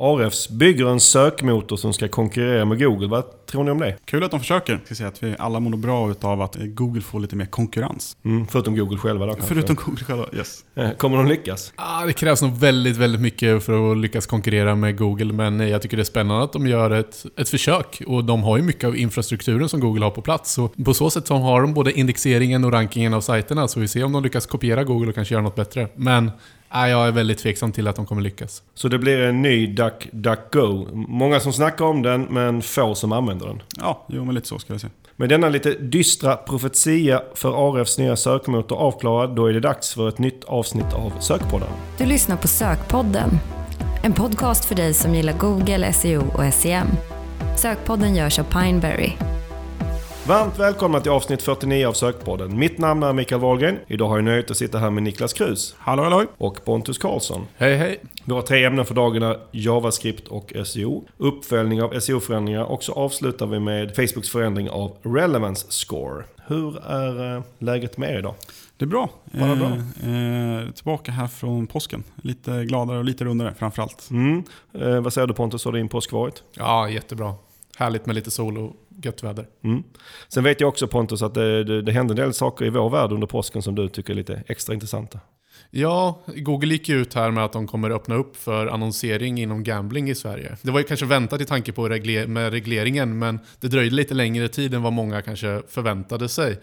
Arefs bygger en sökmotor som ska konkurrera med Google. Vad tror ni om det? Kul att de försöker. Jag ska säga att vi alla mår bra av att Google får lite mer konkurrens. Mm, förutom Google själva då kanske. Förutom Google själva, yes. Eh, Kommer de lyckas? Ah, det krävs nog väldigt, väldigt mycket för att lyckas konkurrera med Google, men jag tycker det är spännande att de gör ett, ett försök. Och de har ju mycket av infrastrukturen som Google har på plats. Så på så sätt så har de både indexeringen och rankingen av sajterna, så vi ser om de lyckas kopiera Google och kanske göra något bättre. Men ah, jag är väldigt tveksam till att de kommer lyckas. Så det blir en ny DuckDuckGo. Många som snackar om den, men få som använder den. Ja, jo men lite så ska jag säga. Med denna lite dystra profetia för Arefs nya sökmotor avklarad, då är det dags för ett nytt avsnitt av Sökpodden. Du lyssnar på Sökpodden. En podcast för dig som gillar Google, SEO och SEM. Sökpodden görs av Pineberry. Varmt välkomna till avsnitt 49 av Sökpodden. Mitt namn är Mikael Wahlgren. Idag har jag nöjet att sitta här med Niklas Krus Hallå hallå! och Pontus Karlsson. Hej hej! Vi har tre ämnen för dagarna, JavaScript och SEO. Uppföljning av SEO-förändringar och så avslutar vi med Facebooks förändring av Relevance Score. Hur är eh, läget med er idag? Det är bra. Bara bra. Eh, eh, tillbaka här från påsken. Lite gladare och lite rundare framförallt. Mm. Eh, vad säger du Pontus, har din påsk varit? Ja, jättebra. Härligt med lite sol och gött väder. Mm. Sen vet jag också Pontus att det, det, det hände en del saker i vår värld under påsken som du tycker är lite extra intressanta. Ja, Google gick ju ut här med att de kommer öppna upp för annonsering inom gambling i Sverige. Det var ju kanske väntat i tanke på regler med regleringen, men det dröjde lite längre tid än vad många kanske förväntade sig.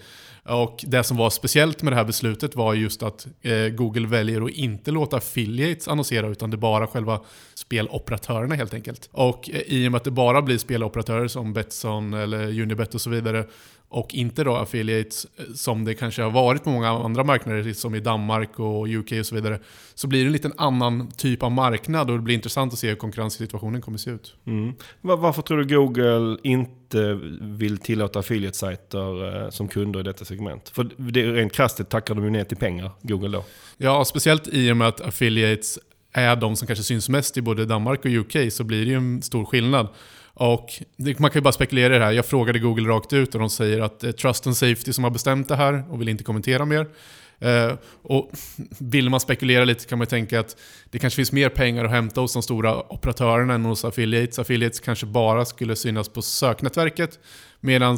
Och det som var speciellt med det här beslutet var just att eh, Google väljer att inte låta affiliates annonsera utan det är bara själva speloperatörerna helt enkelt. Och eh, i och med att det bara blir speloperatörer som Betsson eller Unibet och så vidare och inte då affiliates eh, som det kanske har varit på många andra marknader som i Danmark och UK och så vidare. Så blir det en liten annan typ av marknad och det blir intressant att se hur konkurrenssituationen kommer se ut. Mm. Var, varför tror du Google inte vill tillåta affiliate-sajter eh, som kunder i detta segment? För det, rent krasst tackar de ju ner till pengar, Google då. Ja, speciellt i och med att affiliates är de som kanske syns mest i både Danmark och UK så blir det ju en stor skillnad. Och det, man kan ju bara spekulera i det här. Jag frågade Google rakt ut och de säger att det är Trust and Safety som har bestämt det här och vill inte kommentera mer. Eh, och vill man spekulera lite kan man ju tänka att det kanske finns mer pengar att hämta hos de stora operatörerna än hos affiliates. Affiliates kanske bara skulle synas på söknätverket. Medan,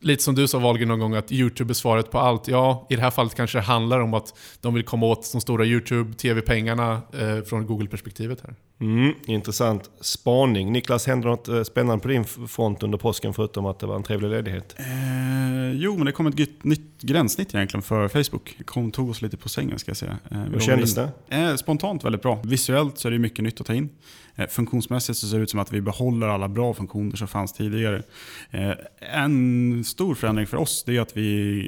lite som du sa Wahlgren någon gång, att YouTube är svaret på allt. Ja, i det här fallet kanske det handlar om att de vill komma åt de stora YouTube-TV-pengarna eh, från Google-perspektivet här. Mm, intressant spaning. Niklas, hände något eh, spännande på din front under påsken förutom att det var en trevlig ledighet? Eh, jo, men det kom ett nytt, nytt gränssnitt egentligen för Facebook. Det kom, tog oss lite på sängen ska jag säga. Eh, Hur kändes in- det? Eh, spontant väldigt bra. Visuellt så är det mycket nytt att ta in. Eh, funktionsmässigt så ser det ut som att vi behåller alla bra funktioner som fanns tidigare. Eh, en stor förändring för oss är att vi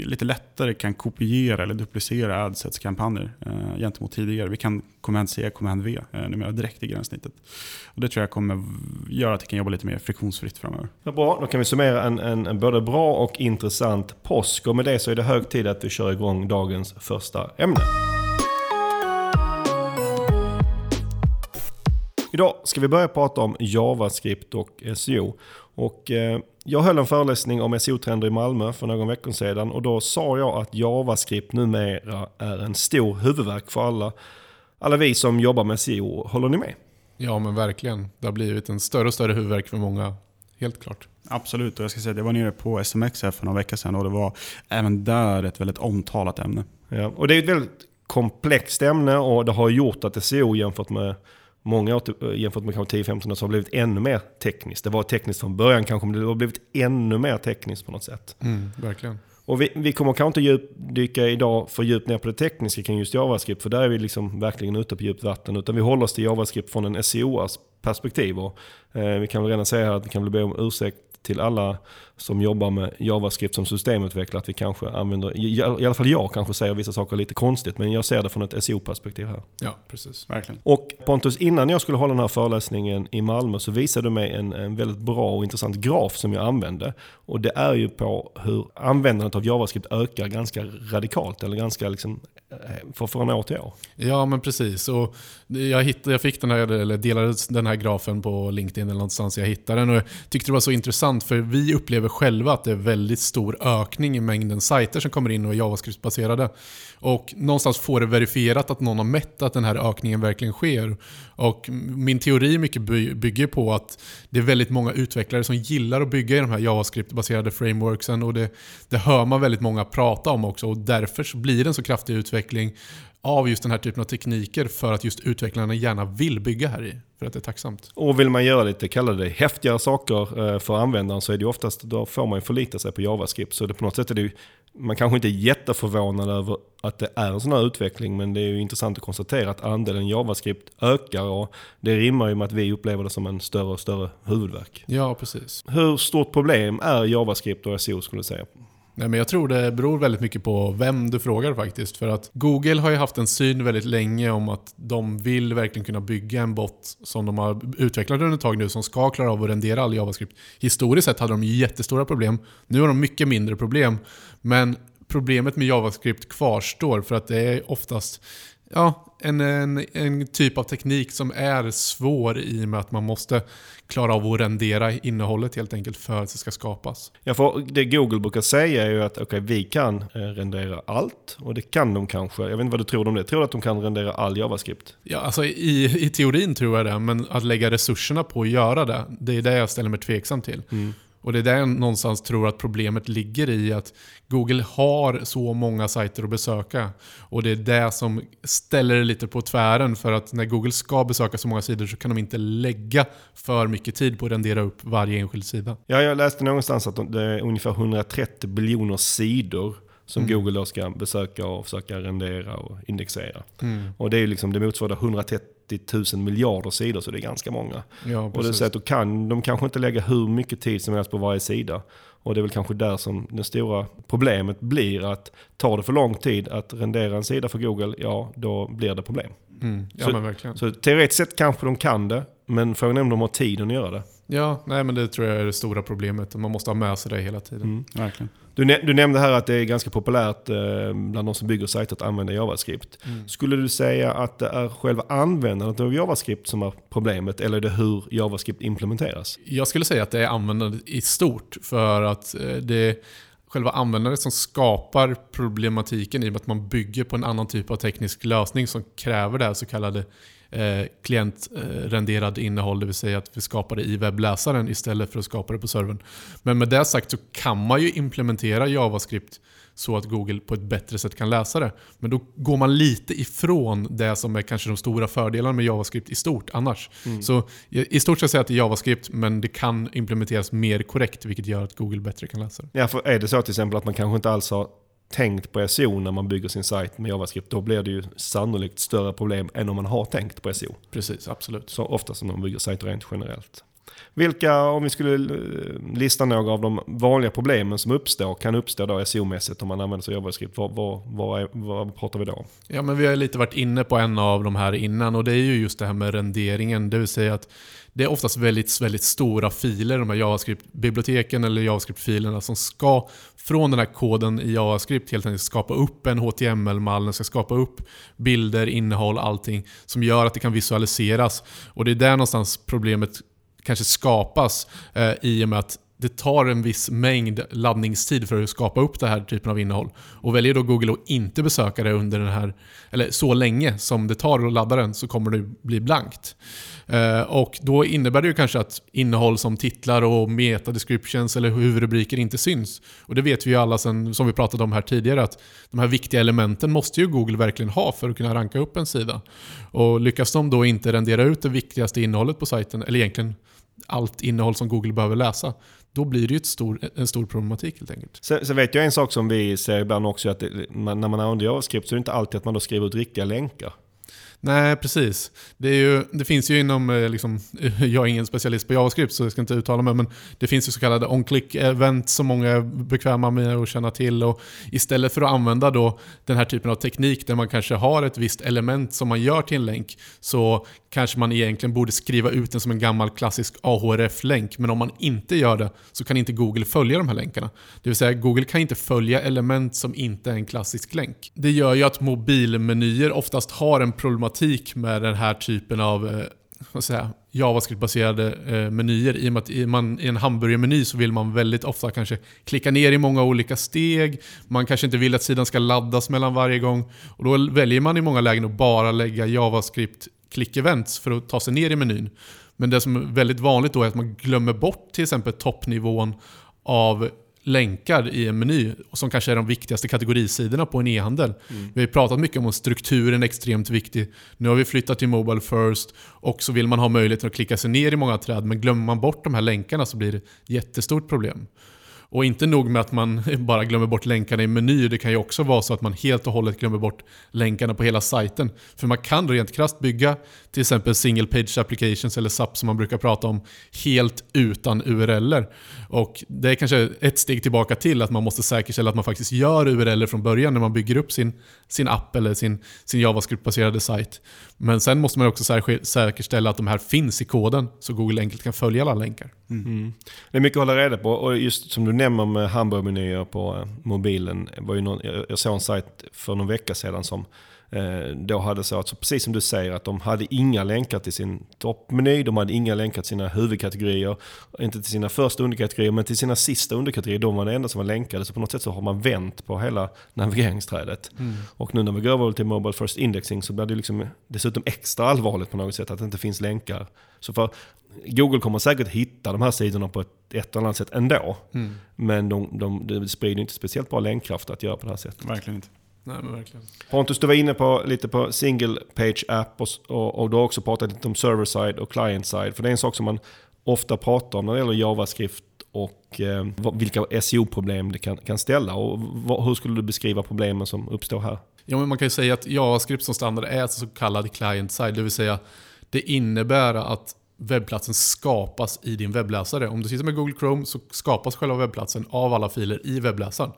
lite lättare kan kopiera eller duplicera adsets kampanjer eh, gentemot tidigare. Vi kan command C, command V eh, numera direkt i gränssnittet. Och det tror jag kommer göra att vi kan jobba lite mer friktionsfritt framöver. Ja, bra, då kan vi summera en, en, en både bra och intressant påsk. Och med det så är det hög tid att vi kör igång dagens första ämne. Idag ska vi börja prata om JavaScript och SEO. Och, eh, jag höll en föreläsning om SEO-trender i Malmö för någon vecka sedan och då sa jag att JavaScript numera är en stor huvudvärk för alla, alla vi som jobbar med SEO. Håller ni med? Ja, men verkligen. Det har blivit en större och större huvudvärk för många. Helt klart. Absolut, och jag ska säga att jag var nere på SMX här för några veckor sedan och det var även där ett väldigt omtalat ämne. Ja, och det är ett väldigt komplext ämne och det har gjort att SEO jämfört med många år, till- jämfört med kanske 10-15 år så har blivit ännu mer tekniskt. Det var tekniskt från början kanske, men det har blivit ännu mer tekniskt på något sätt. Mm, verkligen. Och vi, vi kommer kanske inte djupdyka idag för djupt ner på det tekniska kring just JavaScript, för där är vi liksom verkligen ute på djupt vatten. Utan vi håller oss till JavaScript från en SEO-perspektiv. Och, eh, vi kan väl redan säga här att vi kan väl be om ursäkt till alla som jobbar med JavaScript som systemutvecklare att vi kanske använder, i, alla fall jag kanske säger vissa saker lite konstigt, men jag ser det från ett SEO-perspektiv här. Ja, precis. Verkligen. Och Pontus, innan jag skulle hålla den här föreläsningen i Malmö så visade du mig en, en väldigt bra och intressant graf som jag använde. Och det är ju på hur användandet av JavaScript ökar ganska radikalt, eller ganska liksom, eh, för, från år till år. Ja, men precis. Och jag, hittade, jag fick den här, eller delade den här grafen på LinkedIn eller någonstans jag hittade den och jag tyckte det var så intressant för vi upplever upplever själva att det är väldigt stor ökning i mängden sajter som kommer in och är JavaScript-baserade. Och någonstans får det verifierat att någon har mätt att den här ökningen verkligen sker. Och min teori mycket bygger på att det är väldigt många utvecklare som gillar att bygga i de här JavaScript-baserade frameworksen och det, det hör man väldigt många prata om också och därför så blir det en så kraftig utveckling av just den här typen av tekniker för att just utvecklarna gärna vill bygga här i. För att det är tacksamt. Och vill man göra lite, kalla det häftigare saker eh, för användaren så är det oftast, då får man förlita sig på JavaScript. Så det på något sätt är det ju, man kanske inte är jätteförvånad över att det är en sån här utveckling men det är ju intressant att konstatera att andelen JavaScript ökar och det rimmar ju med att vi upplever det som en större och större huvudvärk. Ja, precis. Hur stort problem är JavaScript och SEO skulle du säga? Nej, men jag tror det beror väldigt mycket på vem du frågar faktiskt. För att Google har ju haft en syn väldigt länge om att de vill verkligen kunna bygga en bot som de har utvecklat under ett tag nu som ska klara av att rendera all JavaScript. Historiskt sett hade de jättestora problem. Nu har de mycket mindre problem. Men problemet med JavaScript kvarstår för att det är oftast ja, en, en, en, typ av teknik som är svår i och med att man måste klara av att rendera innehållet helt enkelt för att det ska skapas. Ja, för det Google brukar säga är ju att okay, vi kan eh, rendera allt. Och det kan de kanske. Jag vet inte vad du tror om det. Tror du att de kan rendera all JavaScript? Ja, alltså i, i teorin tror jag det. Men att lägga resurserna på att göra det, det är det jag ställer mig tveksam till. Mm. Och det är där jag någonstans tror att problemet ligger i att Google har så många sajter att besöka. Och det är det som ställer det lite på tvären för att när Google ska besöka så många sidor så kan de inte lägga för mycket tid på att rendera upp varje enskild sida. Ja, jag läste någonstans att det är ungefär 130 biljoner sidor som mm. Google då ska besöka och försöka rendera och indexera. Mm. Och det, är liksom, det motsvarar 130 000 miljarder sidor, så det är ganska många. Ja, och det är så att då kan de kanske inte lägga hur mycket tid som helst på varje sida. Och det är väl kanske där som det stora problemet blir att tar det för lång tid att rendera en sida för Google, ja då blir det problem. Mm. Ja, så, men verkligen. så teoretiskt sett kanske de kan det, men frågan är om de har tiden att göra det. Ja, nej men det tror jag är det stora problemet. Man måste ha med sig det hela tiden. Mm. Verkligen. Du, du, nämnde här att det är ganska populärt eh, bland de som bygger sajter att använda JavaScript. Mm. Skulle du säga att det är själva användandet av JavaScript som är problemet eller är det hur JavaScript implementeras? Jag skulle säga att det är användandet i stort. För att eh, det själva användandet som skapar problematiken i och med att man bygger på en annan typ av teknisk lösning som kräver det här så kallade eh, klientrenderad innehåll, det vill säga att vi skapar det i webbläsaren istället för att skapa det på servern. Men med det sagt så kan man ju implementera JavaScript så att Google på ett bättre sätt kan läsa det. Men då går man lite ifrån det som är kanske de stora fördelarna med JavaScript i stort annars. Mm. Så i stort sett säga att det är JavaScript, men det kan implementeras mer korrekt, vilket gör att Google bättre kan läsa det. Ja, för är det så till exempel att man kanske inte alls har tänkt på SEO när man bygger sin sajt med JavaScript, då blir det ju sannolikt större problem än om man har tänkt på SEO. Precis, absolut. Så ofta som man bygger sajter rent generellt. Vilka, om vi skulle eh, lista några av de vanliga problemen som uppstår, kan uppstå då SEO-mässigt om man använder sig av JavaScript, vad, vad, vad, vad pratar vi då om? Ja, men vi har lite varit inne på en av de här innan och det är ju just det här med renderingen, det vill säga att det är oftast väldigt, väldigt stora filer, de här JavaScript-biblioteken eller JavaScript-filerna som ska från den här koden i JavaScript helt enkelt skapa upp en HTML-mall, den ska skapa upp bilder, innehåll, allting som gör att det kan visualiseras. Och det är där någonstans problemet kanske skapas eh, i och med att det tar en viss mängd laddningstid för att skapa upp den här typen av innehåll. Och väljer då Google att inte besöka det under den här, eller så länge som det tar att ladda den så kommer det bli blankt. Eh, och då innebär det ju kanske att innehåll som titlar och meta-descriptions eller huvudrubriker inte syns. Och det vet vi ju alla sen, som vi pratade om här tidigare, att de här viktiga elementen måste ju Google verkligen ha för att kunna ranka upp en sida. Och lyckas de då inte rendera ut det viktigaste innehållet på sajten, eller egentligen allt innehåll som Google behöver läsa, då blir det ju stor, en stor problematik helt enkelt. Sen, sen, vet jag en sak som vi ser ibland också, att det, man, när man använder JavaScript så är det inte alltid att man då skriver ut riktiga länkar. Nej, precis. Det, ju, det, finns ju inom, eh, liksom, jag är ingen specialist på JavaScript så jag ska inte uttala mig, men det finns ju så kallade on-click-event som många är bekväma med att känna till. Och istället för att använda då den här typen av teknik där man kanske har ett visst element som man gör till en länk, så kanske man egentligen borde skriva ut den som en gammal klassisk AHRF-länk. Men om man inte gör det så kan inte Google följa de här länkarna. Det vill säga, Google kan inte följa element som inte är en klassisk länk. Det gör ju att mobilmenyer oftast har en problematik med den här typen av eh, JavaScript-baserade eh, menyer. I och med att i, man, i en hamburgermeny så vill man väldigt ofta kanske klicka ner i många olika steg. Man kanske inte vill att sidan ska laddas mellan varje gång. Och då väljer man i många lägen att bara lägga JavaScript click-events för att ta sig ner i menyn. Men det som är väldigt vanligt då är att man glömmer bort till exempel toppnivån av länkar i en meny som kanske är de viktigaste kategorisidorna på en e-handel. Mm. Vi har pratat mycket om att strukturen är extremt viktig. Nu har vi flyttat till Mobile First och så vill man ha möjlighet att klicka sig ner i många träd men glömmer man bort de här länkarna så blir det ett jättestort problem. Och inte nog med att man bara glömmer bort länkarna i menyer, det kan ju också vara så att man helt och hållet glömmer bort länkarna på hela sajten. För man kan rent krasst bygga till exempel single page applications eller SAP som man brukar prata om helt utan URLer. Och det är kanske ett steg tillbaka till att man måste säkerställa att man faktiskt gör URLer från början när man bygger upp sin, sin app eller sin, sin JavaScript-baserade sajt. Men sen måste man också säkerställa att de här finns i koden så Google enkelt kan följa alla länkar. Mm. Mm. Det är mycket att hålla reda på och just som du nämner med hamburgermenyer på eh, mobilen. Var ju någon, jag såg en sajt för någon vecka sedan som då hade så att, så precis som du säger, att de hade inga länkar till sin toppmeny, de hade inga länkar till sina huvudkategorier, inte till sina första underkategorier, men till sina sista underkategorier, de var det enda som var länkade. Så på något sätt så har man vänt på hela navigeringsträdet. Mm. Och nu när vi går över till Mobile First Indexing så blir det liksom dessutom extra allvarligt på något sätt att det inte finns länkar. Så för Google kommer säkert hitta de här sidorna på ett, ett eller annat sätt ändå. Mm. Men de, de, de sprider inte speciellt bra länkkraft att göra på det här sättet. Verkligen inte. Nej, men verkligen. Pontus, du var inne på, lite på single page app och, och, och du har också pratat lite om server side och client side. För det är en sak som man ofta pratar om när det gäller JavaScript och eh, vilka SEO-problem det kan, kan ställa. Och vad, hur skulle du beskriva problemen som uppstår här? Ja, men man kan ju säga att JavaScript som standard är så kallad client side, det vill säga det innebär att webbplatsen skapas i din webbläsare. Om du sitter med Google Chrome så skapas själva webbplatsen av alla filer i webbläsaren.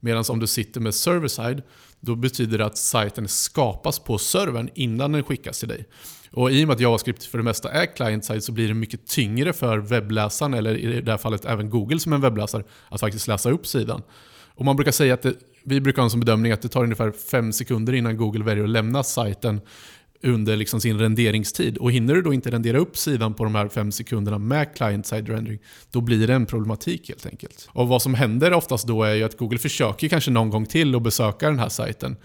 Medan om du sitter med server-side, då betyder det att sajten skapas på servern innan den skickas till dig. Och i och med att JavaScript för det mesta är client-side så blir det mycket tyngre för webbläsaren, eller i det här fallet även Google som en webbläsare, att faktiskt läsa upp sidan. Och man brukar säga att det, vi brukar ha en som bedömning att det tar ungefär 5 sekunder innan Google väljer att lämna sajten under liksom sin renderingstid. Och hinner du då inte rendera upp sidan på de här fem sekunderna med client-side rendering, då blir det en problematik helt enkelt. Och vad som händer oftast då är ju att Google försöker kanske någon gång till att besöka den här sajten.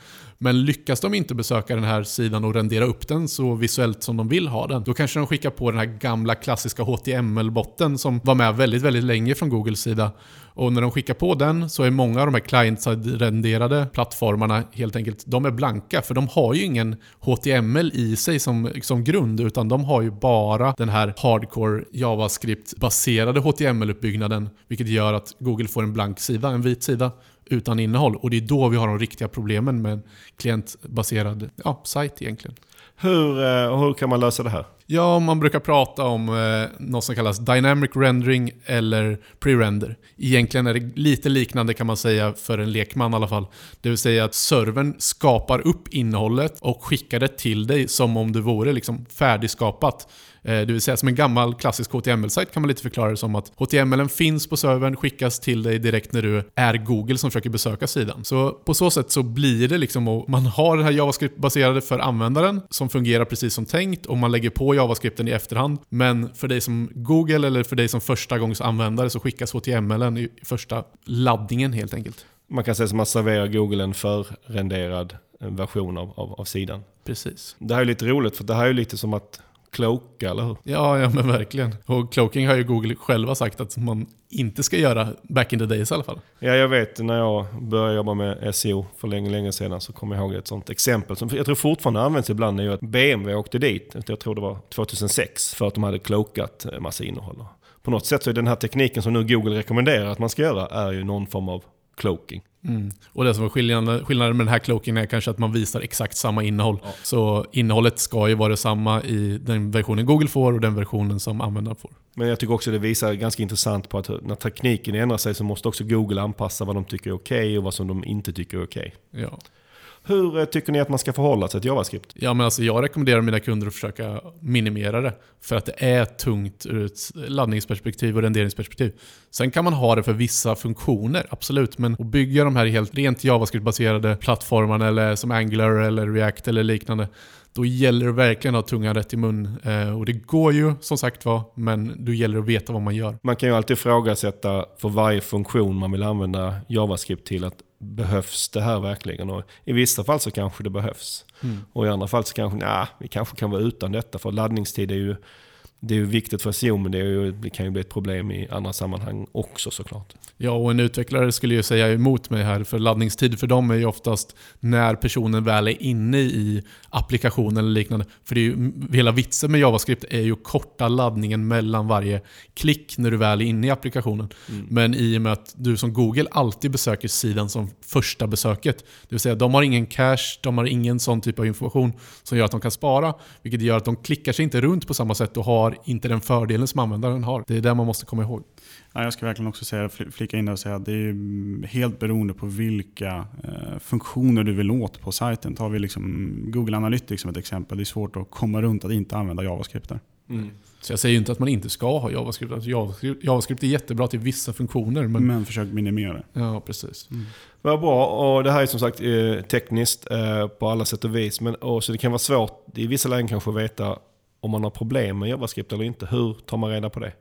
Men lyckas de inte besöka den här sidan och rendera upp den så visuellt som de vill ha den, då kanske de skickar på den här gamla klassiska HTML-botten som var med väldigt, väldigt länge från Googles sida. Och när de skickar på den så är många av de här client-renderade plattformarna helt enkelt, de är blanka för de har ju ingen HTML i sig som, som grund utan de har ju bara den här hardcore JavaScript-baserade HTML-uppbyggnaden vilket gör att Google får en blank sida, en vit sida utan innehåll. Och det är då vi har de riktiga problemen med en klientbaserad ja, sajt egentligen. Hur, eh, hur kan man lösa det här? Ja, man brukar prata om eh, något som kallas dynamic rendering eller pre-render. Egentligen är det lite liknande kan man säga för en lekman i alla fall. Det vill säga att servern skapar upp innehållet och skickar det till dig som om det vore liksom färdigskapat. Eh, det vill säga som en gammal klassisk HTML-sajt kan man lite förklara det som att HTML finns på servern, skickas till dig direkt när du är Google som försöker besöka sidan. Så på så sätt så blir det liksom, och man har den här JavaScript-baserade för användaren som fungerar precis som tänkt och man lägger på JavaScripten i efterhand. Men för dig som Google eller för dig som första gångs användare så skickas HTML i första laddningen helt enkelt. Man kan säga som att man serverar Google en förrenderad version av, av, av sidan. Precis. Det här är lite roligt för det här är lite som att cloaka, eller hur? Ja, ja men verkligen. Och cloaking har ju Google själva sagt att man inte ska göra back in the days i alla fall. Ja, jag vet när jag började jobba med SEO för länge, länge sedan så kommer jag ihåg ett sånt exempel som jag tror fortfarande används ibland är ju att BMW åkte dit, jag tror det var 2006, för att de hade cloakat massa innehåll. På något sätt så är den här tekniken som nu Google rekommenderar att man ska göra är ju någon form av cloaking. Mm. Och det som är skillnaden, skillnaden med den här cloaking är kanske att man visar exakt samma innehåll. Ja. Så innehållet ska ju vara detsamma i den versionen Google får och den versionen som användaren får. Men jag tycker också det visar ganska intressant på att när tekniken ändrar sig så måste också Google anpassa vad de tycker är okej okay och vad som de inte tycker är okej. Okay. Ja. Hur eh, tycker ni att man ska förhålla sig till JavaScript? Ja, men alltså jag rekommenderar mina kunder att försöka minimera det. För att det är tungt ur ett laddningsperspektiv och renderingsperspektiv. Sen kan man ha det för vissa funktioner, absolut. Men att bygga de här helt rent JavaScript-baserade plattformarna eller som Angular eller React eller liknande. då gäller det verkligen att ha tungan rätt i mun. Eh, och det går ju som sagt var, men då gäller det att veta vad man gör. Man kan ju alltid ifrågasätta för varje funktion man vill använda JavaScript till att behövs det här verkligen? Och I vissa fall så kanske det behövs. Mm. Och i andra fall så kanske, nej, vi kanske kan vara utan detta. För laddningstid är ju, det är ju viktigt för SEO men det, ju, det kan ju bli ett problem i andra sammanhang också såklart. Ja, och en utvecklare skulle ju säga emot mig här, för laddningstid för dem är ju oftast när personen väl är inne i applikationen eller liknande. För det är ju, hela vitsen med JavaScript är ju att korta laddningen mellan varje klick när du väl är inne i applikationen. Mm. Men i och med att du som Google alltid besöker sidan som första besöket, det vill säga de har ingen cache, de har ingen sån typ av information som gör att de kan spara, vilket gör att de klickar sig inte runt på samma sätt och har inte den fördelen som användaren har. Det är det man måste komma ihåg. Ja, jag ska verkligen också säga, flika in och säga att det är helt beroende på vilka eh, funktioner du vill åt på sajten. Tar vi liksom Google Analytics som ett exempel. Det är svårt att komma runt att inte använda JavaScript där. Mm. Så jag säger ju inte att man inte ska ha JavaScript. Alltså JavaScript, JavaScript är jättebra till vissa funktioner. Men, Men försök minimera det. ja, precis. Vad bra, och det här är som sagt eh, tekniskt eh, på alla sätt och vis. Men och, så det kan vara svårt i vissa lägen kanske att veta om man har problem med JavaScript eller inte. Hur tar man reda på det?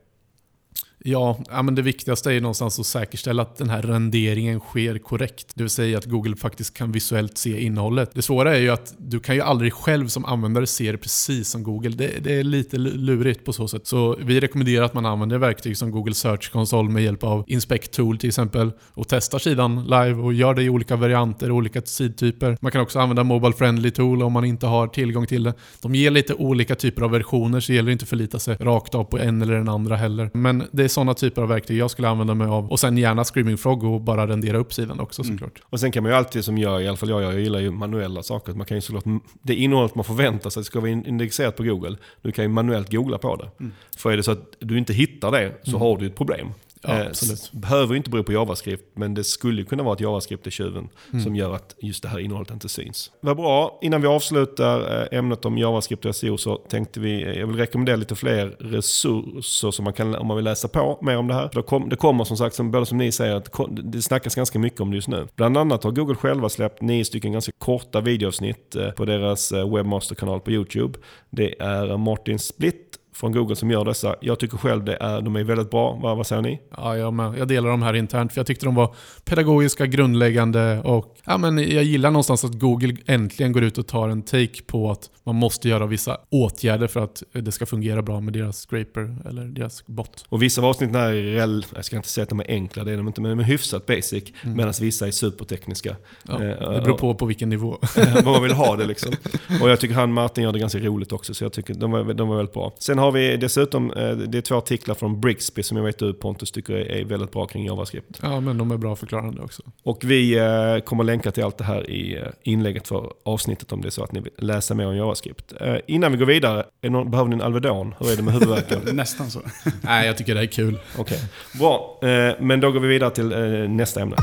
Ja, ja, men det viktigaste är ju någonstans att säkerställa att den här renderingen sker korrekt. Det vill säga att Google faktiskt kan visuellt se innehållet. Det svåra är ju att du kan ju aldrig själv som användare se det precis som Google. Det, det är lite lurigt på så sätt. Så vi rekommenderar att man använder verktyg som Google Search Console med hjälp av Inspect Tool till exempel och testar sidan live och gör det i olika varianter och olika sidtyper. Man kan också använda Mobile Friendly Tool om man inte har tillgång till det. De ger lite olika typer av versioner så det gäller inte att förlita sig rakt av på en eller den andra heller. Men det är sådana typer av verktyg jag skulle använda mig av. Och sen gärna Screaming Frog och bara rendera upp sidan också såklart. Och sen kan man ju alltid som jag, i alla fall jag, jag gillar ju manuella saker. Man kan ju såklart, det innehållet man förväntar sig ska vara indexerat på Google. Du kan ju manuellt googla på det. För är det så att du inte hittar det så har du ett problem. Ja, Eh, absolut. behöver inte bero på JavaScript, men det skulle kunna vara att JavaScript är tjuven Mm. som gör att just det här innehållet inte syns. Vad bra, innan vi avslutar eh, ämnet om JavaScript och SEO så tänkte vi, eh, jag vill rekommendera lite fler resurser som man kan, om man vill läsa på mer om det här. Det, kom, det kommer som sagt, som, både som ni säger, att det snackas ganska mycket om det just nu. Bland annat har Google själva släppt nio stycken ganska korta videoavsnitt på deras webbmasterkanal på YouTube. Det är Martin Splitt från Google som gör dessa. Jag tycker själv det är, de är väldigt bra. Vad, vad säger ni? Ja, jag, med. jag delar de här internt för jag tyckte de var pedagogiska, grundläggande och ja, men jag gillar någonstans att Google äntligen går ut och tar en take på att man måste göra vissa åtgärder för att det ska fungera bra med deras scraper eller deras bot. Och vissa av avsnitten här är, rel- jag ska inte säga att de är enkla, det är de inte, men de är hyfsat basic. Medan vissa är supertekniska. Ja, Eh, det beror på på vilken nivå. vad man vill ha det liksom. Och jag tycker han Martin gör det ganska roligt också, så jag tycker de var, de var väldigt bra. Sen har vi dessutom, eh, det är två artiklar från Brixby som jag vet du Pontus tycker är, väldigt bra kring JavaScript. Ja, men de är bra förklarande också. Och vi eh, kommer länka till allt det här i eh, inlägget för avsnittet om det är så att ni vill läsa mer om JavaScript. Innan vi går vidare, är någon, behöver ni en Alvedon? Hur är det med huvudvärken? Nästan så. Nej, jag tycker det är kul. Okej, bra. Eh, men då går vi vidare till nästa ämne.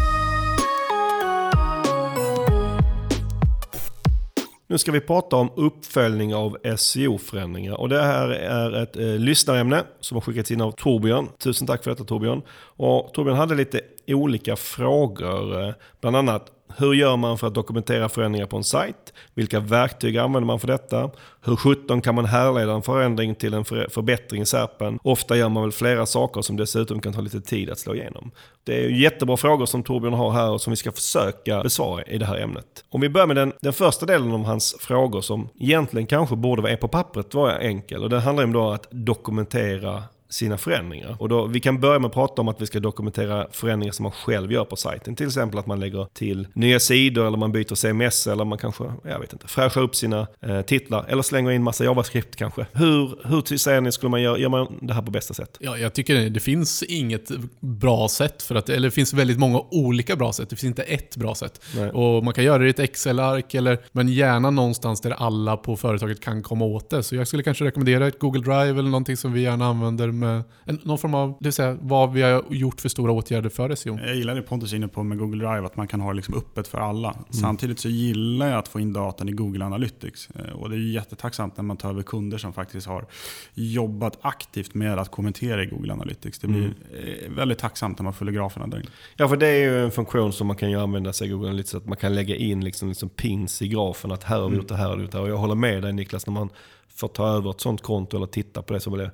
Nu ska vi prata om uppföljning av SEO-förändringar. Och det här är ett eh, lyssnarämne som har skickats in av Torbjörn. Tusen tack för detta Torbjörn. Och Torbjörn hade lite olika frågor. Eh, bland annat, hur gör man för att dokumentera förändringar på en sajt? Vilka verktyg använder man för detta? Hur 17 kan man härleda en förändring till en förbättring i SERPen? Ofta gör man väl flera saker som dessutom kan ta lite tid att slå igenom. Det är jättebra frågor som Torbjörn har här och som vi ska försöka besvara i det här ämnet. Om vi börjar med den, den första delen av hans frågor som egentligen kanske borde vara på pappret var enkel. Och det handlar om då att dokumentera sina förändringar. Och då, vi kan börja med att prata om att vi ska dokumentera förändringar som man själv gör på sajten. Till exempel att man lägger till nya sidor eller man byter CMS eller man kanske, jag vet inte, fräschar upp sina eh, titlar eller slänger in massa JavaScript kanske. Hur, hur säger ni, skulle man göra, gör man det här på bästa sätt? Ja, jag tycker det, finns inget bra sätt för att, eller det finns väldigt många olika bra sätt. Det finns inte ett bra sätt. Nej. Och man kan göra det i ett Excel-ark, eller, men gärna någonstans där alla på företaget kan komma åt det. Så jag skulle kanske rekommendera ett Google Drive eller någonting som vi gärna använder med en, någon form av, det vill säga vad vi har gjort för stora åtgärder för SEO. Jag gillar det Pontus är inne på med Google Drive, att man kan ha det liksom öppet för alla. Mm. Samtidigt så gillar jag att få in datan i Google Analytics. Eh, och det är jättetacksamt när man tar över kunder som faktiskt har jobbat aktivt med att kommentera i Google Analytics. Det blir mm. väldigt tacksamt när man följer graferna där Ja, för det är ju en funktion som man kan ju använda sig i Google Analytics, att man kan lägga in liksom, liksom pins i grafen, att här har vi mm. gjort det, här gjort det. Och jag håller med dig Niklas, när man får ta över ett sånt konto eller titta på det så blir det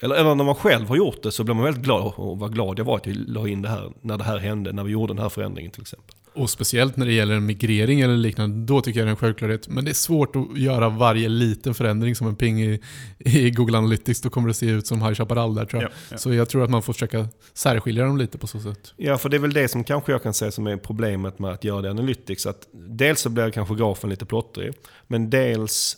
eller, eller när man själv har gjort det så blir man väldigt glad och vad glad jag var att vi la in det här när det här hände, när vi gjorde den här förändringen till exempel. Och speciellt när det gäller en migrering eller liknande, då tycker jag det är en självklarhet. Men det är svårt att göra varje liten förändring som en ping i, i Google Analytics. Då kommer det se ut som High Chaparral där tror jag. Ja, ja. Så jag tror att man får försöka särskilja dem lite på så sätt. Ja, för det är väl det som kanske jag kan säga som är problemet med att göra det i Analytics. Att dels så blir kanske grafen lite plottrig, men dels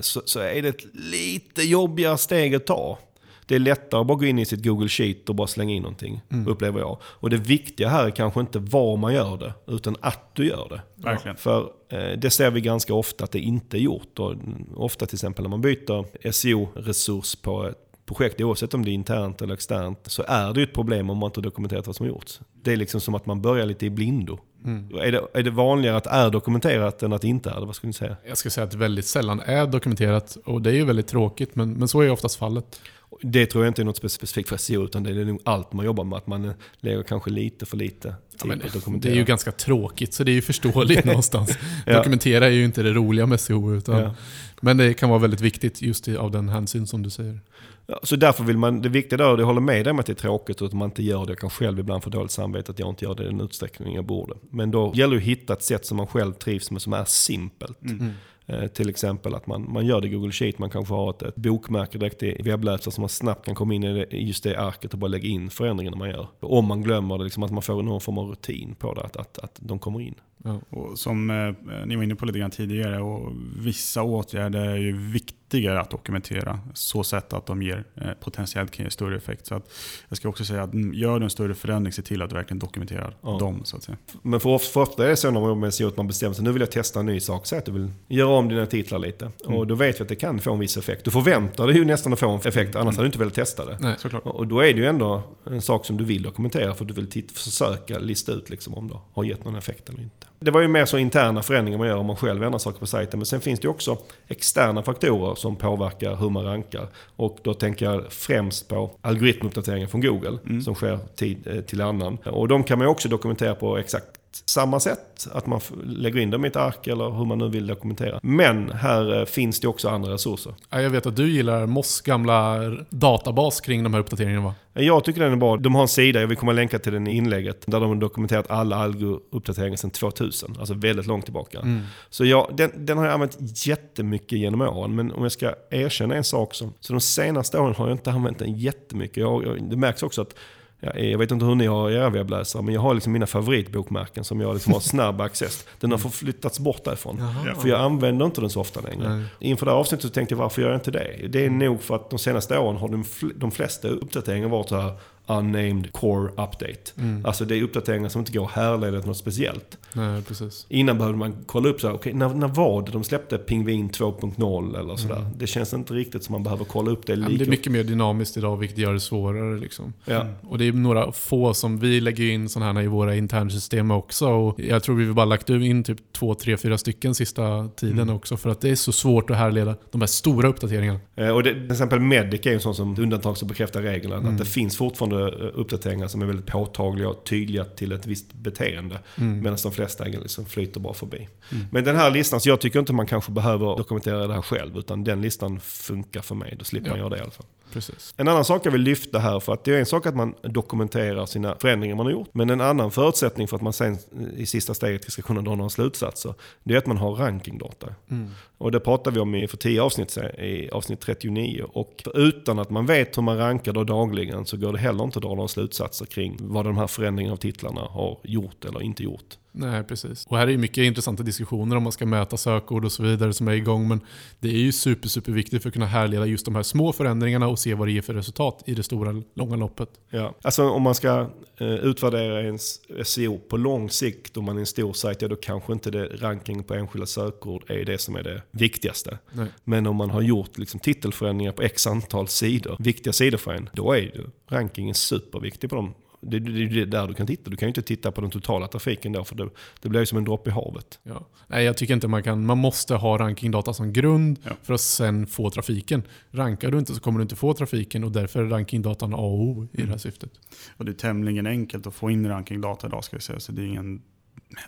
så, så är det ett lite jobbigare steg att ta. Det är lättare att bara gå in i sitt Google Sheet och bara slänga in någonting, mm. upplever jag. Och det viktiga här är kanske inte var man gör det, utan att du gör det. Verkligen. För eh, det ser vi ganska ofta att det inte är gjort. Och ofta till exempel när man byter SEO-resurs på ett projekt, oavsett om det är internt eller externt, så är det ju ett problem om man inte dokumenterat vad som har gjorts. Det är liksom som att man börjar lite i blindo. Mm. Är, det, är det vanligare att det är dokumenterat än att det inte är det? Vad skulle ni säga? Jag skulle säga att det väldigt sällan är dokumenterat och det är ju väldigt tråkigt, men, men så är oftast fallet. Det tror jag inte är något specifikt för SEO, utan det är nog allt man jobbar med. Att man lägger kanske lite för lite tid ja, på att dokumentera. Det är ju ganska tråkigt, så det är ju förståeligt någonstans. ja. Dokumentera är ju inte det roliga med SEO, utan, ja. Men det kan vara väldigt viktigt just av den hänsyn som du säger. Ja, så därför vill man, det viktiga där, och jag håller med dig om att det är tråkigt och att man inte gör det. Jag kan själv ibland få dåligt samvete att jag inte gör det i den utsträckning jag borde. Men då gäller det att hitta ett sätt som man själv trivs med som är simpelt. Mm. Eh, till exempel att man, man gör det i Google Sheet, man kanske har ett, ett bokmärke direkt i webbläsaren så man snabbt kan komma in i, det, just det arket och bara lägga in förändringarna man gör. Om man glömmer det, liksom att man får någon form av rutin på det, att, att, att de kommer in. Ja. Och som eh, ni var inne på lite grann tidigare, och vissa åtgärder är ju viktiga viktigare att dokumentera. Så sätt att de ger eh, potentiellt kan ge större effekt. Så att jag ska också säga att mm, gör du en större förändring, se till att du verkligen dokumenterar ja. dem. Så att säga. Men för ofta, för ofta är det så när man SEO att man bestämmer sig, nu vill jag testa en ny sak. Säg att du vill göra om dina titlar lite. Mm. Och då vet vi att det kan få en viss effekt. Du förväntar dig ju nästan att få en effekt, annars mm. hade du inte velat testa det. Nej, såklart. Och då är det ju ändå en sak som du vill dokumentera för att du vill titta, försöka lista ut liksom om det har gett någon effekt eller inte. Det var ju mer så interna förändringar man gör om man själv ändrar saker på sajten. Men sen finns det också externa faktorer som påverkar hur man rankar. Och då tänker jag främst på algoritmuppdateringen från Google mm. som sker tid eh, till annan. Och de kan man också dokumentera på exakt samma sätt. Att man lägger in dem i ett ark eller hur man nu vill dokumentera. Men här eh, finns det också andra resurser. Jag vet att du gillar Moss gamla databas kring de här uppdateringarna va? Jag tycker den är bra. De har en sida, jag vill komma länka till den i inlägget, där de har dokumenterat alla algo-uppdateringar sedan 2000. Alltså väldigt långt tillbaka. Mm. Så jag, den, den, har jag använt jättemycket genom åren. Men om jag ska erkänna en sak så, så de senaste åren har jag inte använt den jättemycket. Jag, jag, det märks också att jag vet inte hur ni har era webbläsare, men jag har liksom mina favoritbokmärken som jag liksom har snabb access. Den har förflyttats bort därifrån. Jaha. För jag använder inte den så ofta längre. Nej. Inför det här avsnittet så tänkte jag varför gör jag inte det? Det är nog för att de senaste åren har de, de flesta uppdateringar varit så här unnamed core update. Mm. Alltså det är uppdateringar som inte går att härleda till något speciellt. Nej, precis. Innan behövde man kolla upp så här, okay, när, när var det de släppte Pingvin 2.0 eller sådär. Mm. Det känns inte riktigt som man behöver kolla upp det. Lika. Ja, det är mycket mer dynamiskt idag vilket gör det svårare. Liksom. Ja. Mm. Och det är några få som vi lägger in sådana här i våra internsystem också. Och jag tror vi bara lagt in typ två, tre, fyra stycken sista tiden mm. också. För att det är så svårt att härleda de här stora uppdateringarna. Eh, och det, till exempel Medic är ju en sån som undantag som bekräftar regeln. Att mm. det finns fortfarande fortfarande uppdateringar som är väldigt påtagliga och tydliga till ett visst beteende. Mm. Medan de flesta liksom flyter bara förbi. Mm. Men den här listan, så jag tycker inte man kanske behöver dokumentera det här själv. Utan den listan funkar för mig. Då slipper ja. man göra det i alla fall. Precis. En annan sak jag vill lyfta här, för att det är en sak att man dokumenterar sina förändringar man har gjort. Men en annan förutsättning för att man sen i sista steget ska kunna dra några slutsatser, det är att man har rankingdata. Mm. Och det pratar vi om i, för tio avsnitt, i avsnitt 39. Och utan att man vet hur man rankar då dagligen så går det heller inte att dra några slutsatser kring vad de här förändringarna av titlarna har gjort eller inte gjort. Nej, precis. Och här är ju mycket intressanta diskussioner om man ska mäta sökord och så vidare som är igång. Men det är ju super, super viktigt för att kunna härleda just de här små förändringarna och se vad det ger för resultat i det stora, långa loppet. Ja. Alltså om man ska eh, utvärdera ens SEO på lång sikt, om man är en stor sajt, ja då kanske inte det ranking på enskilda sökord är det som är det viktigaste. Nej. Men om man har gjort liksom, titelförändringar på x antal sidor, viktiga sidor för en, då är ju rankingen superviktig på dem. Det det- det är där du kan titta. Du kan ju inte titta på den totala trafiken då, för det, det blir ju som en droppe i havet. Ja. Nej, jag tycker inte man kan. Man måste ha rankingdata som grund Ja. för att sen få trafiken. Rankar du inte så kommer du inte få trafiken och därför är rankingdatan A och O i det här syftet. Och det är tämligen enkelt att få in rankingdata idag ska vi säga. Så det är ingen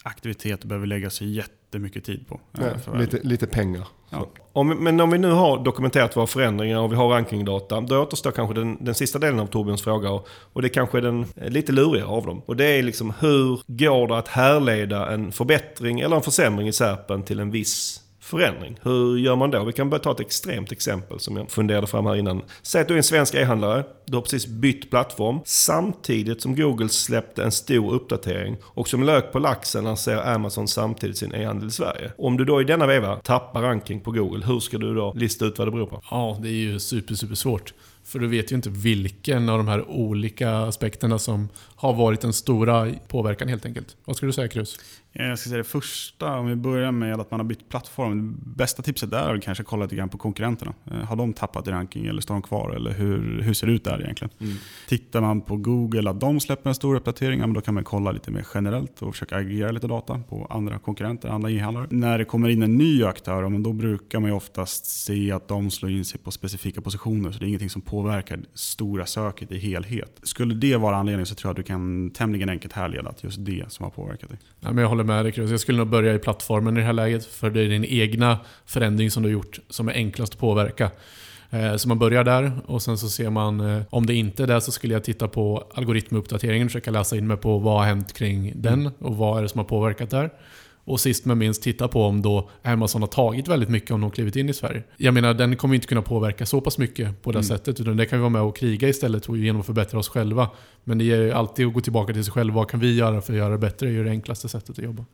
aktivitet du behöver lägga sig jättemycket tid på. ärlig. lite, lite pengar. Ja. Om, men om vi nu har dokumenterat våra förändringar och vi har rankingdata, då återstår kanske den, den sista delen av Torbjörns fråga. Och, och det kanske är den eh, lite lurigare av dem. Och det är liksom hur går det att härleda en förbättring eller en försämring i SERPen till en viss förändring? Hur gör man då? Vi kan bara ta ett extremt exempel som jag funderade fram här innan. Säg att du är en svensk e-handlare. Du har precis bytt plattform samtidigt som Google släppte en stor uppdatering. Och som lök på laxen lanserar Amazon samtidigt sin e-handel i Sverige. Om du då i denna veva tappar ranking på Google, hur ska du då lista ut vad det beror på? Ja, det är ju super, super svårt. För du vet ju inte vilken av de här olika aspekterna som har varit den stora påverkan helt enkelt. Vad skulle du säga Krus? Jag ska säga det första, om vi börjar med att man har bytt plattform. Det bästa tipset där är att kanske kolla lite grann på konkurrenterna. Eh, Har de tappat i ranking eller står de kvar? Eller hur, hur ser det ut där egentligen? Tittar man på Google att de släpper en stor uppdatering, ja, då kan man kolla lite mer generellt och försöka aggregera lite data på andra konkurrenter, andra e-handlare. När det kommer in en ny aktör, då brukar man ju oftast se att de slår in sig på specifika positioner. Så det är ingenting som påverkar stora söket i helhet. Skulle det vara anledningen så tror jag att du kan tämligen enkelt härleda att just det som har påverkat dig. Ja, men jag håller med dig Krus. Jag skulle nog börja i plattformen i det här läget. För det är din egna förändring som du har gjort som är enklast att påverka. Eh, Så man börjar där och sen så ser man, eh, om det inte är det så skulle jag titta på algoritmuppdateringen och försöka läsa in mig på vad har hänt kring den och vad är det som har påverkat där. Och sist men minst titta på om då Amazon har tagit väldigt mycket om de klivit in i Sverige. Jag menar den kommer inte kunna påverka så pass mycket på det Mm. sättet utan det kan vi vara med och kriga istället och genom att förbättra oss själva. Men det är alltid att gå tillbaka till sig själv. Vad kan vi göra för att göra det bättre? Det är ju det enklaste sättet att jobba.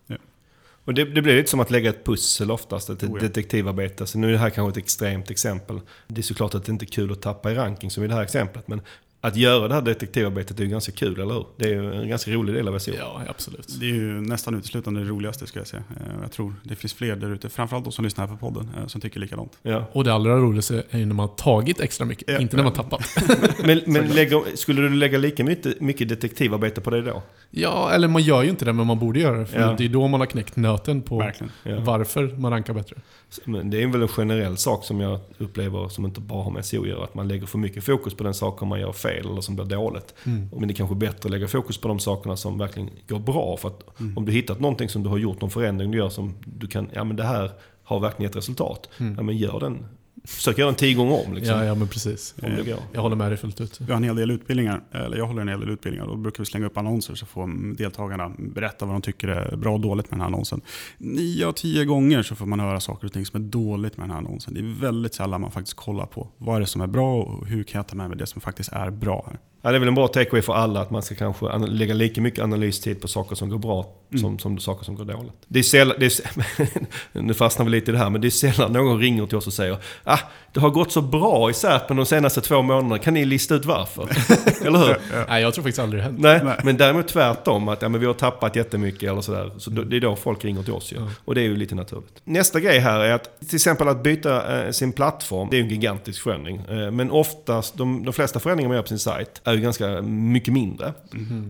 Och det, det blir lite som att lägga ett pussel oftast, ett Oh ja. detektivarbete. Så nu är det här kanske ett extremt exempel. Det är såklart att det inte är kul att tappa i ranking som i det här exemplet. Men att göra det här detektivarbetet är ju ganska kul, eller hur? Det är ju en ganska rolig del av SEO. Ja, absolut. Det är ju nästan uteslutande det roligaste ska jag säga. Eh, Jag tror det finns fler där ute, framförallt de som lyssnar på podden, eh, som tycker likadant. Ja. Och det allra roligaste är ju när man har tagit extra mycket, Ja. inte när man tappat. Men, men lägger, skulle du lägga lika mycket, mycket detektivarbete på det då? Ja, eller man gör ju inte det, men man borde göra det. För Ja. det är då man har knäckt nöten på. Ja. varför man rankar bättre. Men det är väl en generell sak som jag upplever som inte bara har med SEO att göra. Att man lägger för mycket fokus på den saker man gör fel eller som blir dåligt. Mm. Men det är kanske bättre att lägga fokus på de sakerna som verkligen går bra. För att Mm. om du hittat någonting som du har gjort, någon förändring du gör som du kan, ja men det här har verkligen gett resultat. Mm. Ja men gör den. Försök göra den tio gånger om liksom. Ja, ja, men precis. Om det går. Jag håller med dig fullt ut. Vi har en hel del utbildningar, eller jag håller en hel del utbildningar. Då brukar vi slänga upp annonser så får deltagarna berätta vad de tycker är bra och dåligt med den här annonsen. Nio av tio gånger så får man höra saker och ting som är dåligt med den här annonsen. Det är väldigt sällan man faktiskt kollar på vad är det som är bra och hur kan jag ta med mig det som faktiskt är bra. Här. Ja, det är väl en bra takeaway för alla att man ska kanske lägga lika mycket analystid på saker som går bra som, som saker som går dåligt. Det är sällan, det är, nu fastnar vi lite i det här, men det är sällan någon ringer till oss och säger ah, det har gått så bra i Serpen de senaste två månaderna, kan ni lista ut varför? Eller hur? Nej, jag tror faktiskt aldrig det hänt. Nej, Nej. men däremot tvärtom, att ja, men vi har tappat jättemycket eller sådär. Så då, det är då folk ringer till oss ju. Ja. Och det är ju lite naturligt. Nästa grej här är att till exempel att byta eh, sin plattform, det är ju en gigantisk förändring. Eh, men oftast, de, de flesta förändringar man gör på sin sajt är ju ganska mycket mindre.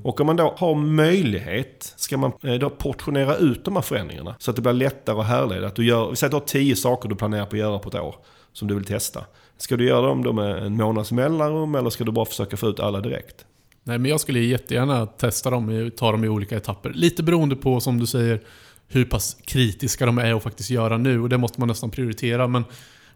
Och om man då har möjlighet, ska man eh, då portionera ut de här förändringarna. Så att det blir lättare att härleda. Att du gör, vi säger att du har tio saker du planerar på att göra på ett år, som du vill testa. Ska du göra dem då med en månads mellanrum eller ska du bara försöka få ut alla direkt? Nej, men jag skulle jättegärna testa dem, eh, ta dem i olika etapper. Lite beroende på, som du säger, hur pass kritiska de är att faktiskt göra nu. Och det måste man nästan prioritera. Men,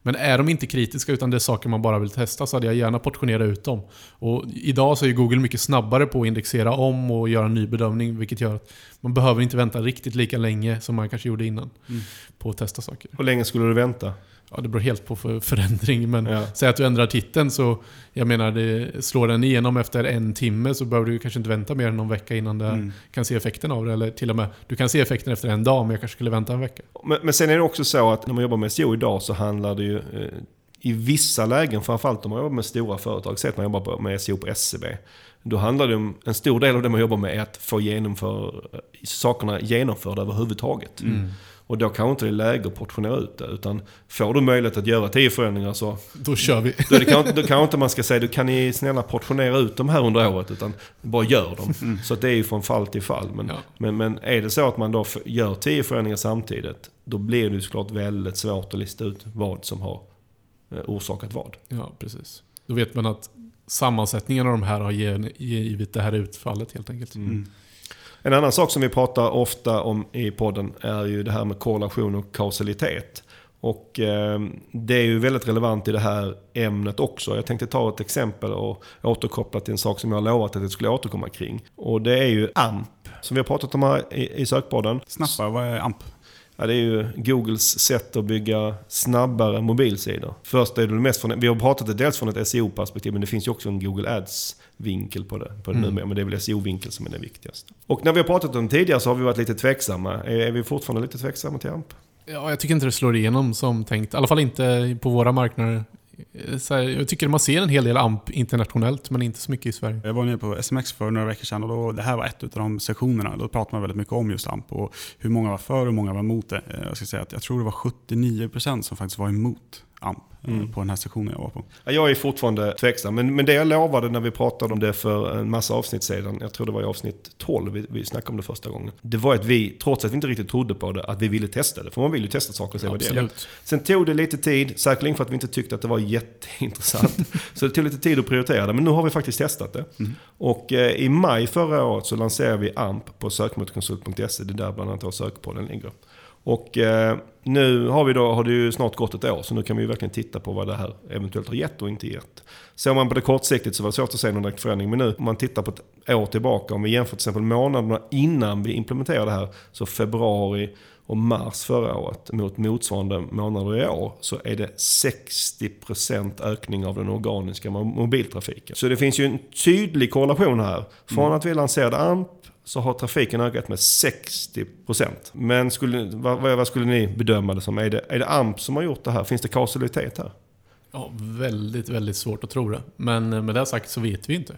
men är de inte kritiska utan det är saker man bara vill testa så hade jag gärna portionerat ut dem. Och idag så är Google mycket snabbare på att indexera om och göra en ny bedömning. Vilket gör att man behöver inte vänta riktigt lika länge som man kanske gjorde innan Mm. på att testa saker. Hur länge skulle du vänta? Ja, det beror helt på för förändring. Men Ja. säg att du ändrar titeln så, jag menar, det, slår den igenom efter en timme så behöver du kanske inte vänta mer än någon vecka innan du Mm. kan se effekten av det. Eller till och med, du kan se effekten efter en dag, men jag kanske skulle vänta en vecka. Men, men sen är det också så att när man jobbar med SEO idag så handlar det ju eh, i vissa lägen, framförallt om man jobbar med stora företag, säg att man jobbar med SEO på SCB. Då handlar det om, en stor del av det man jobbar med är att få genomför, sakerna genomförda överhuvudtaget. Och då kanske inte det är läge att portionera ut det. Utan får du möjlighet att göra 10 förändringar så Då kör vi. då, kanske, då kanske inte man ska säga, du kan ni snälla portionera ut de här under året. Utan bara gör dem. Så att det är ju från fall till fall. Men, Ja. men, men är det så att man då gör 10 förändringar samtidigt. Då blir det ju såklart väldigt svårt att lista ut vad som har eh, orsakat vad. Ja, precis. Då vet man att sammansättningen av de här har givit det här utfallet helt enkelt. Mm. En annan sak som vi pratar ofta om i podden är ju det här med korrelation och kausalitet. Och eh, det är ju väldigt relevant i det här ämnet också. Jag tänkte ta ett exempel och återkoppla till en sak som jag har lovat att jag skulle återkomma kring. Och det är ju AMP, som vi har pratat om här i, i sökpodden. Snabbt bara, vad är AMP? Ja, det är ju Googles sätt att bygga snabbare mobilsidor. Först är det mest från, vi har pratat det dels från ett SEO-perspektiv, men det finns ju också en Google Ads-vinkel på det, på det Mm. numera. Men det är väl SEO-vinkeln som är den viktigaste. Och när vi har pratat om det tidigare så har vi varit lite tveksamma. Är, är vi fortfarande lite tveksamma till AMP? Ja, jag tycker inte det slår igenom som tänkt. I alla fall inte på våra marknader. Så här, jag tycker man ser en hel del AMP internationellt, men inte så mycket i Sverige. Jag var nere på SMX för några veckor sedan och då, det här var ett av de sessionerna. Då pratade man väldigt mycket om just AMP och hur många var för och hur många var emot det. Eh, Jag ska säga att jag tror det var 79% som faktiskt var emot AMP eh, Mm. på den här sessionen jag var på. Ja, Jag är fortfarande tveksam, men, men det jag lovade när vi pratade om det för en massa avsnitt sedan, jag tror det var i avsnitt 12 vi, vi snackade om det första gången. Det var att vi, trots att vi inte riktigt trodde på det, att vi ville testa det. För man vill ju testa saker och se vad det är. Sen tog det lite tid, säkerligen för att vi inte tyckte att det var jätteintressant. så det tog lite tid att prioritera det, men nu har vi faktiskt testat det. Och eh, i maj förra året så lanserade vi AMP på sökmotorkonsult.se, det är där bland annat vår sökpodden ligger. Och eh, nu har, vi då, har det ju snart gått ett år, så nu kan vi ju verkligen titta på vad det här eventuellt har gett och inte gett. Ser man på det kortsiktigt så var det svårt att se någon direkt förändring. Men nu, om man tittar på ett år tillbaka, om vi jämför till exempel månaderna innan vi implementerade det här, så februari och mars förra året mot motsvarande månader i år så är det 60% ökning av den organiska mo- mobiltrafiken. Så det finns ju en tydlig korrelation här. Från att vi lanserade AMP så har trafiken ökat med 60%. Men skulle, vad, vad skulle ni bedöma det som? Är det, är det AMP som har gjort det här? Finns det kausalitet här? Ja, väldigt, väldigt svårt att tro det. Men med det sagt så vet vi inte.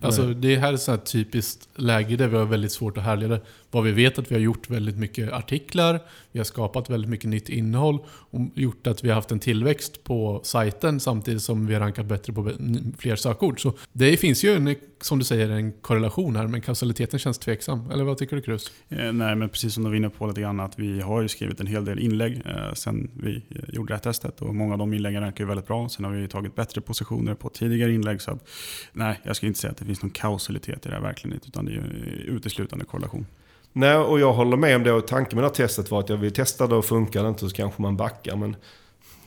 Alltså, det här är ett sånt här typiskt läge där vi har väldigt svårt att härleda. Vad vi vet att vi har gjort väldigt mycket artiklar, vi har skapat väldigt mycket nytt innehåll och gjort att vi har haft en tillväxt på sajten samtidigt som vi har rankat bättre på fler sökord. Så det finns ju, en, som du säger, en korrelation här, men kausaliteten känns tveksam. Eller vad tycker du Krus? Eh, nej, men precis som du var inne på lite grann, att vi har ju skrivit en hel del inlägg eh, sen vi eh, gjorde det här testet och många av de inläggen rankar ju väldigt bra. Sen har vi tagit bättre positioner på tidigare inlägg. Så att, nej, jag skulle inte säga att det finns någon kausalitet i det här, verkligen inte, utan det är ju uteslutande korrelation. Nej, och jag håller med om det. Och tanken med det här testet var att jag vill testa det och funkar det inte så kanske man backar. Men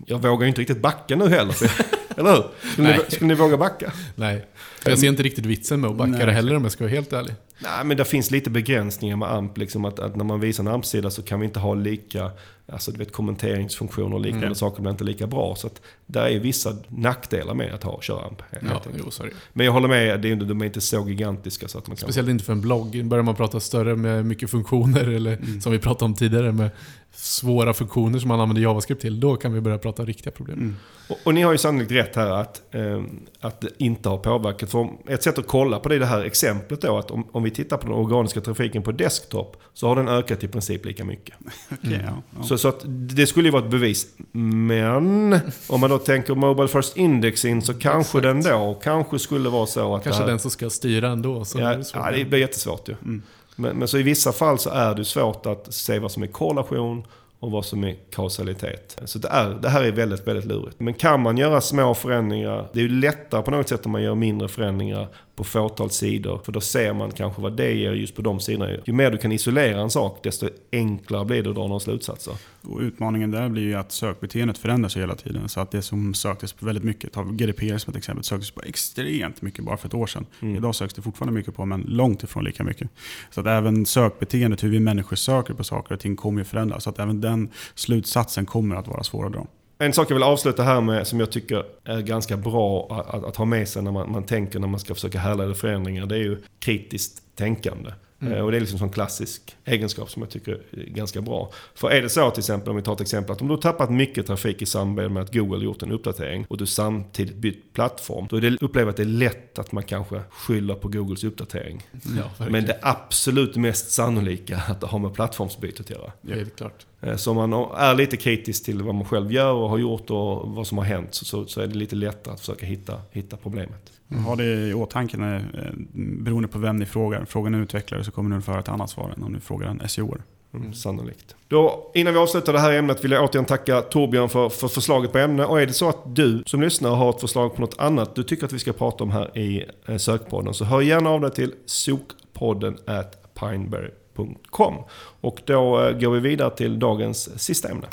jag vågar ju inte riktigt backa nu heller. För, eller hur? Skulle ni, skulle ni våga backa? Nej, jag ser inte riktigt vitsen med att backa Nej, det heller om jag ska vara helt ärlig. Nej, men det finns lite begränsningar med AMP. Liksom att, att när man visar en AMP-sida så kan vi inte ha lika, alltså du vet kommenteringsfunktioner och liknande Mm. saker blir inte lika bra. Så att där är vissa nackdelar med att ha, köra AMP. Ja, jo. Men jag håller med, det är, inte- de är inte så gigantiska så att man kan... Speciellt inte för en blogg. Börjar man prata större med mycket funktioner, eller som vi pratade om tidigare, med svåra funktioner som man använder JavaScript till, då kan vi börja prata riktiga problem. Mm. Och, och ni har ju sannolikt rätt här att, eh, att det inte har påverkat. För ett sätt att kolla på det är det här exemplet då, att om, om vi tittar på den organiska trafiken på desktop så har den ökat i princip lika mycket. Okej, ja, ja. Så, så att det skulle ju vara ett bevis. Men om man då tänker Mobile First Indexing så kanske den då kanske skulle vara så att Kanske här, den som ska styra ändå. Så ja, det ja, det blir jättesvårt ju. Mm. Men, men så i vissa fall så är det svårt att se vad som är korrelation och vad som är kausalitet. Så det, är, det här är väldigt, väldigt lurigt. Men kan man göra små förändringar, det är ju lättare på något sätt om man gör mindre förändringar på fåtal sidor. För då ser man kanske vad det ger just på de sidorna. Ju mer du kan isolera en sak, desto enklare blir det att dra några slutsatser. Och utmaningen där blir ju att sökbeteendet förändras hela tiden. Så att det som söktes på väldigt mycket, ta GDPR som ett exempel, söktes på extremt mycket bara för ett år sedan. Mm. Idag söks det fortfarande mycket på, men långt ifrån lika mycket. Så att även sökbeteendet, hur vi människor söker på saker och ting, kommer ju förändras. Så att även den slutsatsen kommer att vara svår att dra. En sak jag vill avsluta här med som jag tycker är ganska bra att, att ha med sig när man, man tänker när man ska försöka härleda förändringar. Det är ju kritiskt tänkande. Mm. Eh, Och det är liksom en sån klassisk egenskap som jag tycker är ganska bra. För är det så till exempel, om vi tar ett exempel, att om du har tappat mycket trafik i samband med att Google gjort en uppdatering och du samtidigt bytt plattform. Då är det, upplever jag att det är lätt att man kanske skyller på Googles uppdatering. Ja, verkligen. Men det absolut mest sannolika att det har med plattformsbytet att göra. Helt klart. Eh, Så om man är lite kritisk till vad man själv gör och har gjort och vad som har hänt så, så, så är det lite lättare att försöka hitta, hitta problemet. Ha det i åtanke när, eh, beroende på vem ni frågar. Frågar ni utvecklare så kommer ni att få höra ett annat svar än om ni frågar en SEO. Mm, sannolikt. Då, innan vi avslutar det här ämnet vill jag återigen tacka Torbjörn för, för förslaget på ämne. Och är det så att du som lyssnar har ett förslag på något annat du tycker att vi ska prata om här i eh, sökpodden så hör gärna av dig till sokpodden at pineberry.com. Och då eh, går vi vidare till dagens sista ämne.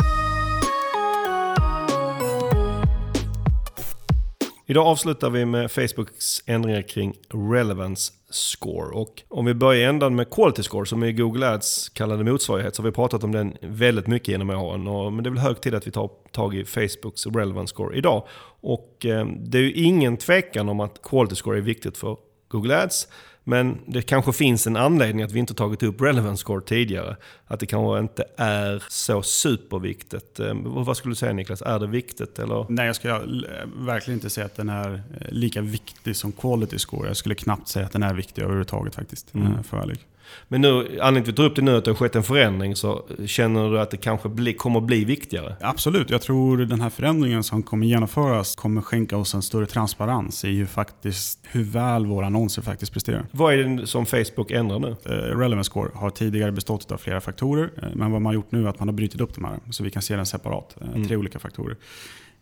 Idag avslutar vi med Facebooks ändringar kring Relevance Score. Och om vi börjar i ändan med Quality Score som är Google Ads kallade motsvarighet så har vi pratat om den väldigt mycket genom åren. Och, men det är väl hög tid att vi tar tag i Facebooks Relevance Score idag. Och eh, det är ju ingen tvekan om att Quality Score är viktigt för Google Ads. Men det kanske finns en anledning att vi inte tagit upp relevance score tidigare. Att det kanske inte är så superviktigt. Eh, Vad skulle du säga Niklas? Är det viktigt eller? Nej, jag skulle eh, verkligen inte säga att den är eh, lika viktig som quality score. Jag skulle knappt säga att den är viktig överhuvudtaget faktiskt. Mm. Mm. För ärlig. Men nu, anledningen till att vi tar upp det nu att det har skett en förändring. Så känner du att det kanske bli, kommer bli viktigare? Absolut, jag tror den här förändringen som kommer genomföras kommer skänka oss en större transparens i hur, faktiskt, hur väl våra annonser faktiskt presterar. Vad är det som Facebook ändrar nu? Eh, Relevance score har tidigare bestått av flera faktorer, eh, men vad man har gjort nu är att man har brutit upp de här så vi kan se den separat. eh, Mm. Tre olika faktorer.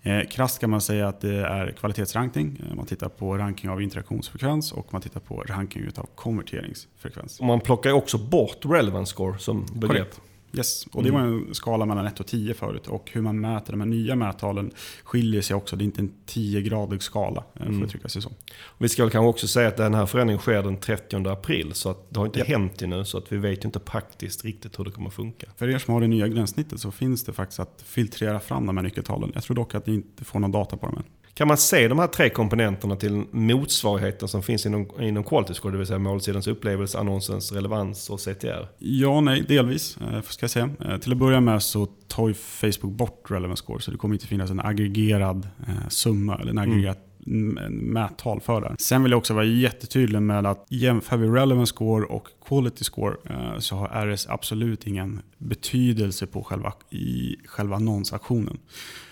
Eh, krasst kan man säga att det är kvalitetsrankning. Eh, Man tittar på ranking av interaktionsfrekvens och man tittar på ranking av konverteringsfrekvens. Och man plockar också bort relevance score som begrepp. Korrekt. Yes. Och det var en skala mellan 1 och 10 förut. Och hur man mäter de här nya mättalen skiljer sig också. Det är inte en 10-gradig skala, eh, Mm. jag trycka sig så. Vi ska väl kanske också säga att den här förändringen sker den 30 april. Så att det har inte Japp. hänt ännu. Så att vi vet ju inte praktiskt riktigt hur det kommer att funka. För er som har det nya gränssnittet så finns det faktiskt att filtrera fram de här nyckeltalen. Jag tror dock att ni inte får någon data på dem än. Kan man se de här tre komponenterna till motsvarigheten som finns inom, inom Quality Score? Det vill säga målsidans upplevelse, annonsens relevans och CTR. Ja, nej, delvis eh, ska jag säga. Eh, till att börja med så tar ju Facebook bort relevance score. Så det kommer inte finnas en aggregerad eh, summa eller en aggregerat mm. mättal för det. Sen vill jag också vara jättetydlig med att jämför vi relevance score och quality score så har RS absolut ingen betydelse på själva, i själva annonsaktionen.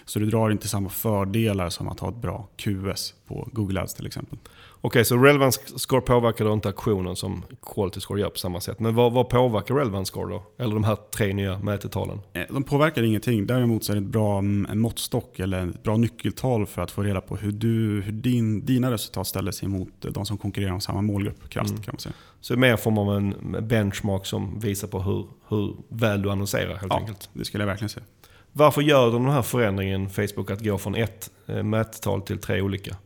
Så du drar inte samma fördelar som att ha ett bra QS på Google Ads till exempel. Okej, så relevance score påverkar då inte aktionen som quality score gör på samma sätt. Men vad, vad påverkar relevance score då? Eller de här tre nya mätetalen? Eh, De påverkar ingenting. Däremot så är det ett bra mm, en måttstock eller ett bra nyckeltal för att få reda på hur, du, hur din, dina resultat ställer sig mot de som konkurrerar om samma målgrupp. Krasst Mm. kan man säga. Så mer form av en benchmark som visar på hur, hur väl du annonserar helt Ja, enkelt. det skulle jag verkligen säga. Varför gör de den här förändringen, Facebook, att gå från ett eh, mättal till tre olika?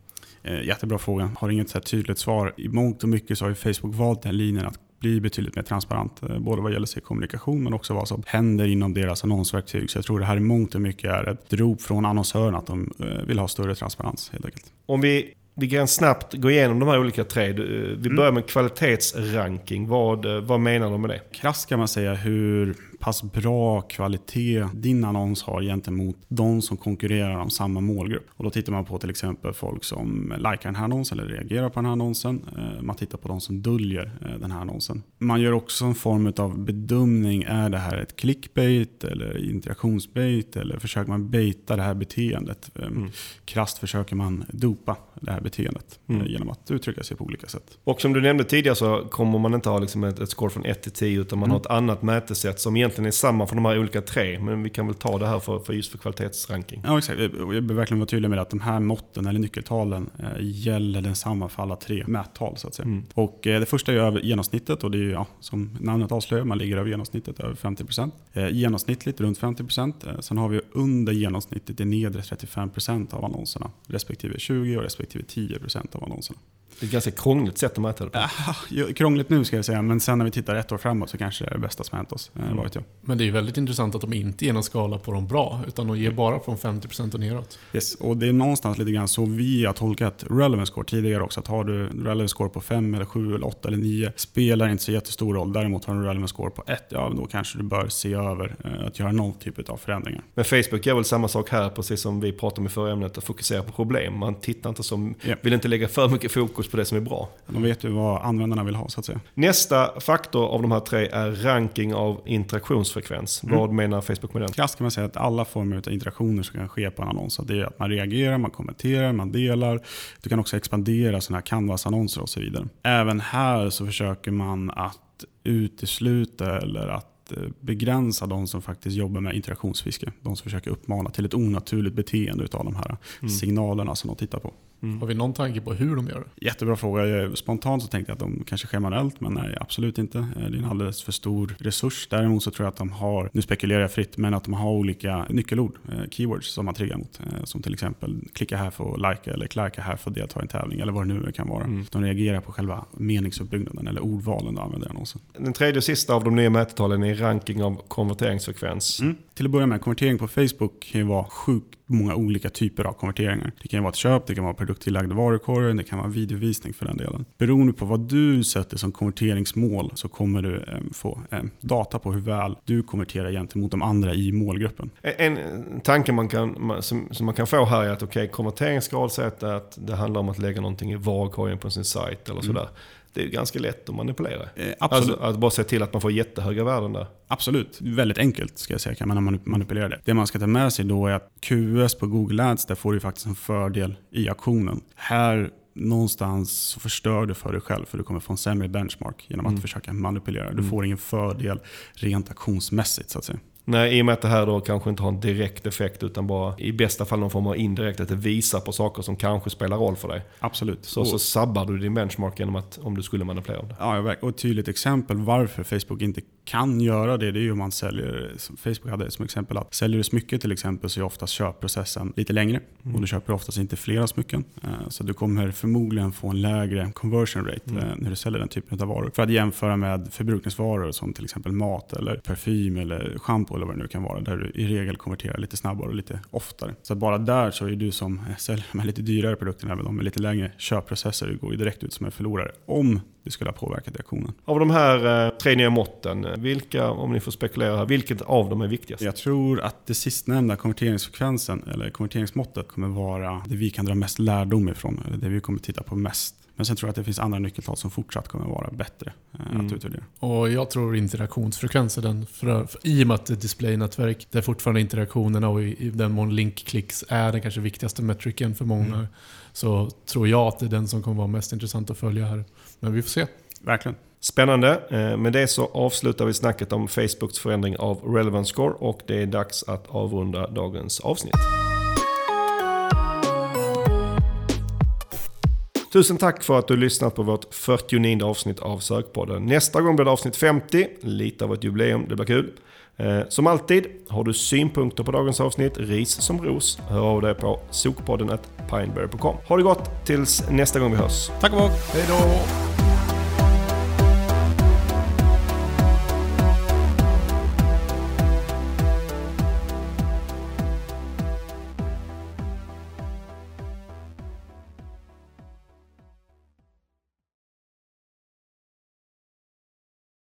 Eh, jättebra fråga. Har inget så tydligt svar. I mångt och mycket så har ju Facebook valt den linjen att bli betydligt mer transparent. eh, Både vad gäller sig kommunikation men också vad som händer inom deras annonsverktyg. Så jag tror det här i mångt och mycket är ett rop från annonsörerna att de vill ha större transparens helt enkelt. Om vi, vi kan snabbt gå igenom de här olika tre. Vi Mm. börjar med kvalitetsranking. Vad, vad menar de med det? Krasst kan man säga hur pass bra kvalitet din annons har gentemot de som konkurrerar om samma målgrupp. Och då tittar man på till exempel folk som likar den här annonsen eller reagerar på den här annonsen. Eh, Man tittar på de som döljer eh, den här annonsen. Man gör också en form av bedömning. Är det här ett clickbait eller interaktionsbait eller försöker man baita det här beteendet? Eh, Mm. Krasst försöker man dopa det här beteendet eh, Mm. genom att uttrycka sig på olika sätt. Och som du nämnde tidigare så kommer man inte ha liksom ett, ett score från 1 till 10 utan man Mm. har ett annat mätesätt som egentligen är samma för de här olika tre. Men vi kan väl ta det här för, för just för kvalitetsranking. Ja, exakt. Jag vill verkligen vara tydlig med att de här måtten, eller nyckeltalen, eh, gäller densamma för alla tre mättal. Så att säga. Mm. Och eh, det första är över genomsnittet och det är ju, ja, som namnet avslöjar, man ligger över genomsnittet, över 50%. Eh, genomsnittligt runt 50%. Eh, sen har vi under genomsnittet i nedre 35% av annonserna, respektive 20 och respektive 10% av annonserna. Det är ett ganska krångligt sätt att mäta det på. Ja, krångligt nu ska jag säga, men sen när vi tittar ett år framåt så kanske det är det bästa som hänt oss. Mm. Vet jag. Men det är ju väldigt intressant att de inte ger någon skala på de bra, utan de ger bara från 50% och neråt. Yes. Och det är någonstans lite grann så vi har tolkat relevance score tidigare också. Att har du relevance score på 5, eller 7, eller 8 eller 9 spelar inte så jättestor roll. Däremot har du en relevance score på 1, ja då kanske du bör se över eh, att göra någon typ av förändringar. Men Facebook gör väl samma sak här, precis som vi pratade om i förra ämnet, att fokusera på problem. Man tittar inte som, Ja. vill inte lägga för mycket fokus på det som är bra. De vet ju vad användarna vill ha så att säga. Nästa faktor av de här tre är ranking av interaktionsfrekvens. Mm. Vad menar Facebook med den? Krasst kan man säga att alla former av interaktioner som kan ske på en annons, det är att man reagerar, man kommenterar, man delar. Du kan också expandera sådana här canvas-annonser och så vidare. Även här så försöker man att utesluta eller att eh, begränsa de som faktiskt jobbar med interaktionsfiske. De som försöker uppmana till ett onaturligt beteende av de här signalerna som de tittar på. Har vi någon tanke på hur de gör det? Jättebra fråga. Spontant så tänkte jag att de kanske manuellt, men nej, absolut inte. Eh, Det är en alldeles för stor resurs. Däremot så tror jag att de har, nu spekulerar jag fritt, men att de har olika nyckelord, eh, keywords, som man triggar mot. Eh, Som till exempel klicka här för att likea eller klicka här för att delta i en tävling eller vad det nu kan vara. Mm. De reagerar på själva meningsuppbyggnaden eller ordvalen de använder i annonsen. Den tredje och sista av de nya mätetalen är ranking av konverteringsfrekvens. Mm. Till att börja med, konvertering på Facebook kan ju vara sjukt många olika typer av konverteringar. Det kan ju vara ett köp, det kan vara produkttillagd varukorg, det kan vara videovisning för den delen. Beroende på vad du sätter som konverteringsmål så kommer du eh, få eh, data på hur väl du konverterar gentemot de andra i målgruppen. En, en tanke man kan, som, som man kan få här är att okej, konverteringsgrad säger att- det handlar om att lägga någonting i varukorgen på sin sajt eller sådär. Det är ju ganska lätt att manipulera. Eh, absolut. Alltså att bara se till att man får jättehöga värden där. Absolut. Väldigt enkelt ska jag säga kan man manip- manipulera det. Det man ska ta med sig då är att QS på Google Ads, där får du faktiskt en fördel i auktionen. Här någonstans så förstör du för dig själv för du kommer få en sämre benchmark genom att Mm. försöka manipulera. Du får ingen fördel rent auktionsmässigt så att säga. Nej, i och med att det här då kanske inte har en direkt effekt utan bara i bästa fall någon form av indirekt, att det visar på saker som kanske spelar roll för dig. Absolut. Så, Och- så sabbar du din benchmark genom att, om du skulle manipulera det. Ja, och ett tydligt exempel varför Facebook inte kan göra det, det är ju om man säljer, Facebook hade som exempel, att säljer du smycken till exempel så är oftast köpprocessen lite längre och du köper oftast inte flera smycken. Eh, Så du kommer förmodligen få en lägre conversion rate eh, när du säljer den typen av varor. För att jämföra med förbrukningsvaror som till exempel mat eller parfym eller shampoo eller vad det nu kan vara, där du i regel konverterar lite snabbare och lite oftare. Så bara där så är du som säljer de här lite dyrare produkterna, även de med lite längre köpprocesser, du går ju direkt ut som en förlorare. Om det skulle ha påverkat reaktionen. Av de här eh, tre nya måtten, eh, vilka, om ni får spekulera här, vilket av dem är viktigast? Jag tror att det sistnämnda, konverteringsfrekvensen, eller konverteringsmåttet, kommer vara det vi kan dra mest lärdom ifrån, eller det vi kommer titta på mest. Men sen tror jag att det finns andra nyckeltal som fortsatt kommer vara bättre eh, Mm. att utvärdera. Och jag tror interaktionsfrekvens är den, för, för, i och med att det är displaynätverk, där fortfarande interaktionerna och i, i den mån linkklicks är den kanske viktigaste metriken för många, Mm. så tror jag att det är den som kommer vara mest intressant att följa här. Men vi får se. Verkligen. Spännande. Eh, med det så avslutar vi snacket om Facebooks förändring av Relevance Score och det är dags att avrunda dagens avsnitt. Tusen tack för att du lyssnat på vårt 49 avsnitt av Sökpodden. Nästa gång blir det avsnitt 50, lite av ett jubileum, det blir kul. Eh, Som alltid, har du synpunkter på dagens avsnitt, ris som ros, hör av dig på sokpodden pineberry.com. Ha det gott tills nästa gång vi hörs. Tack och bock! Hej då!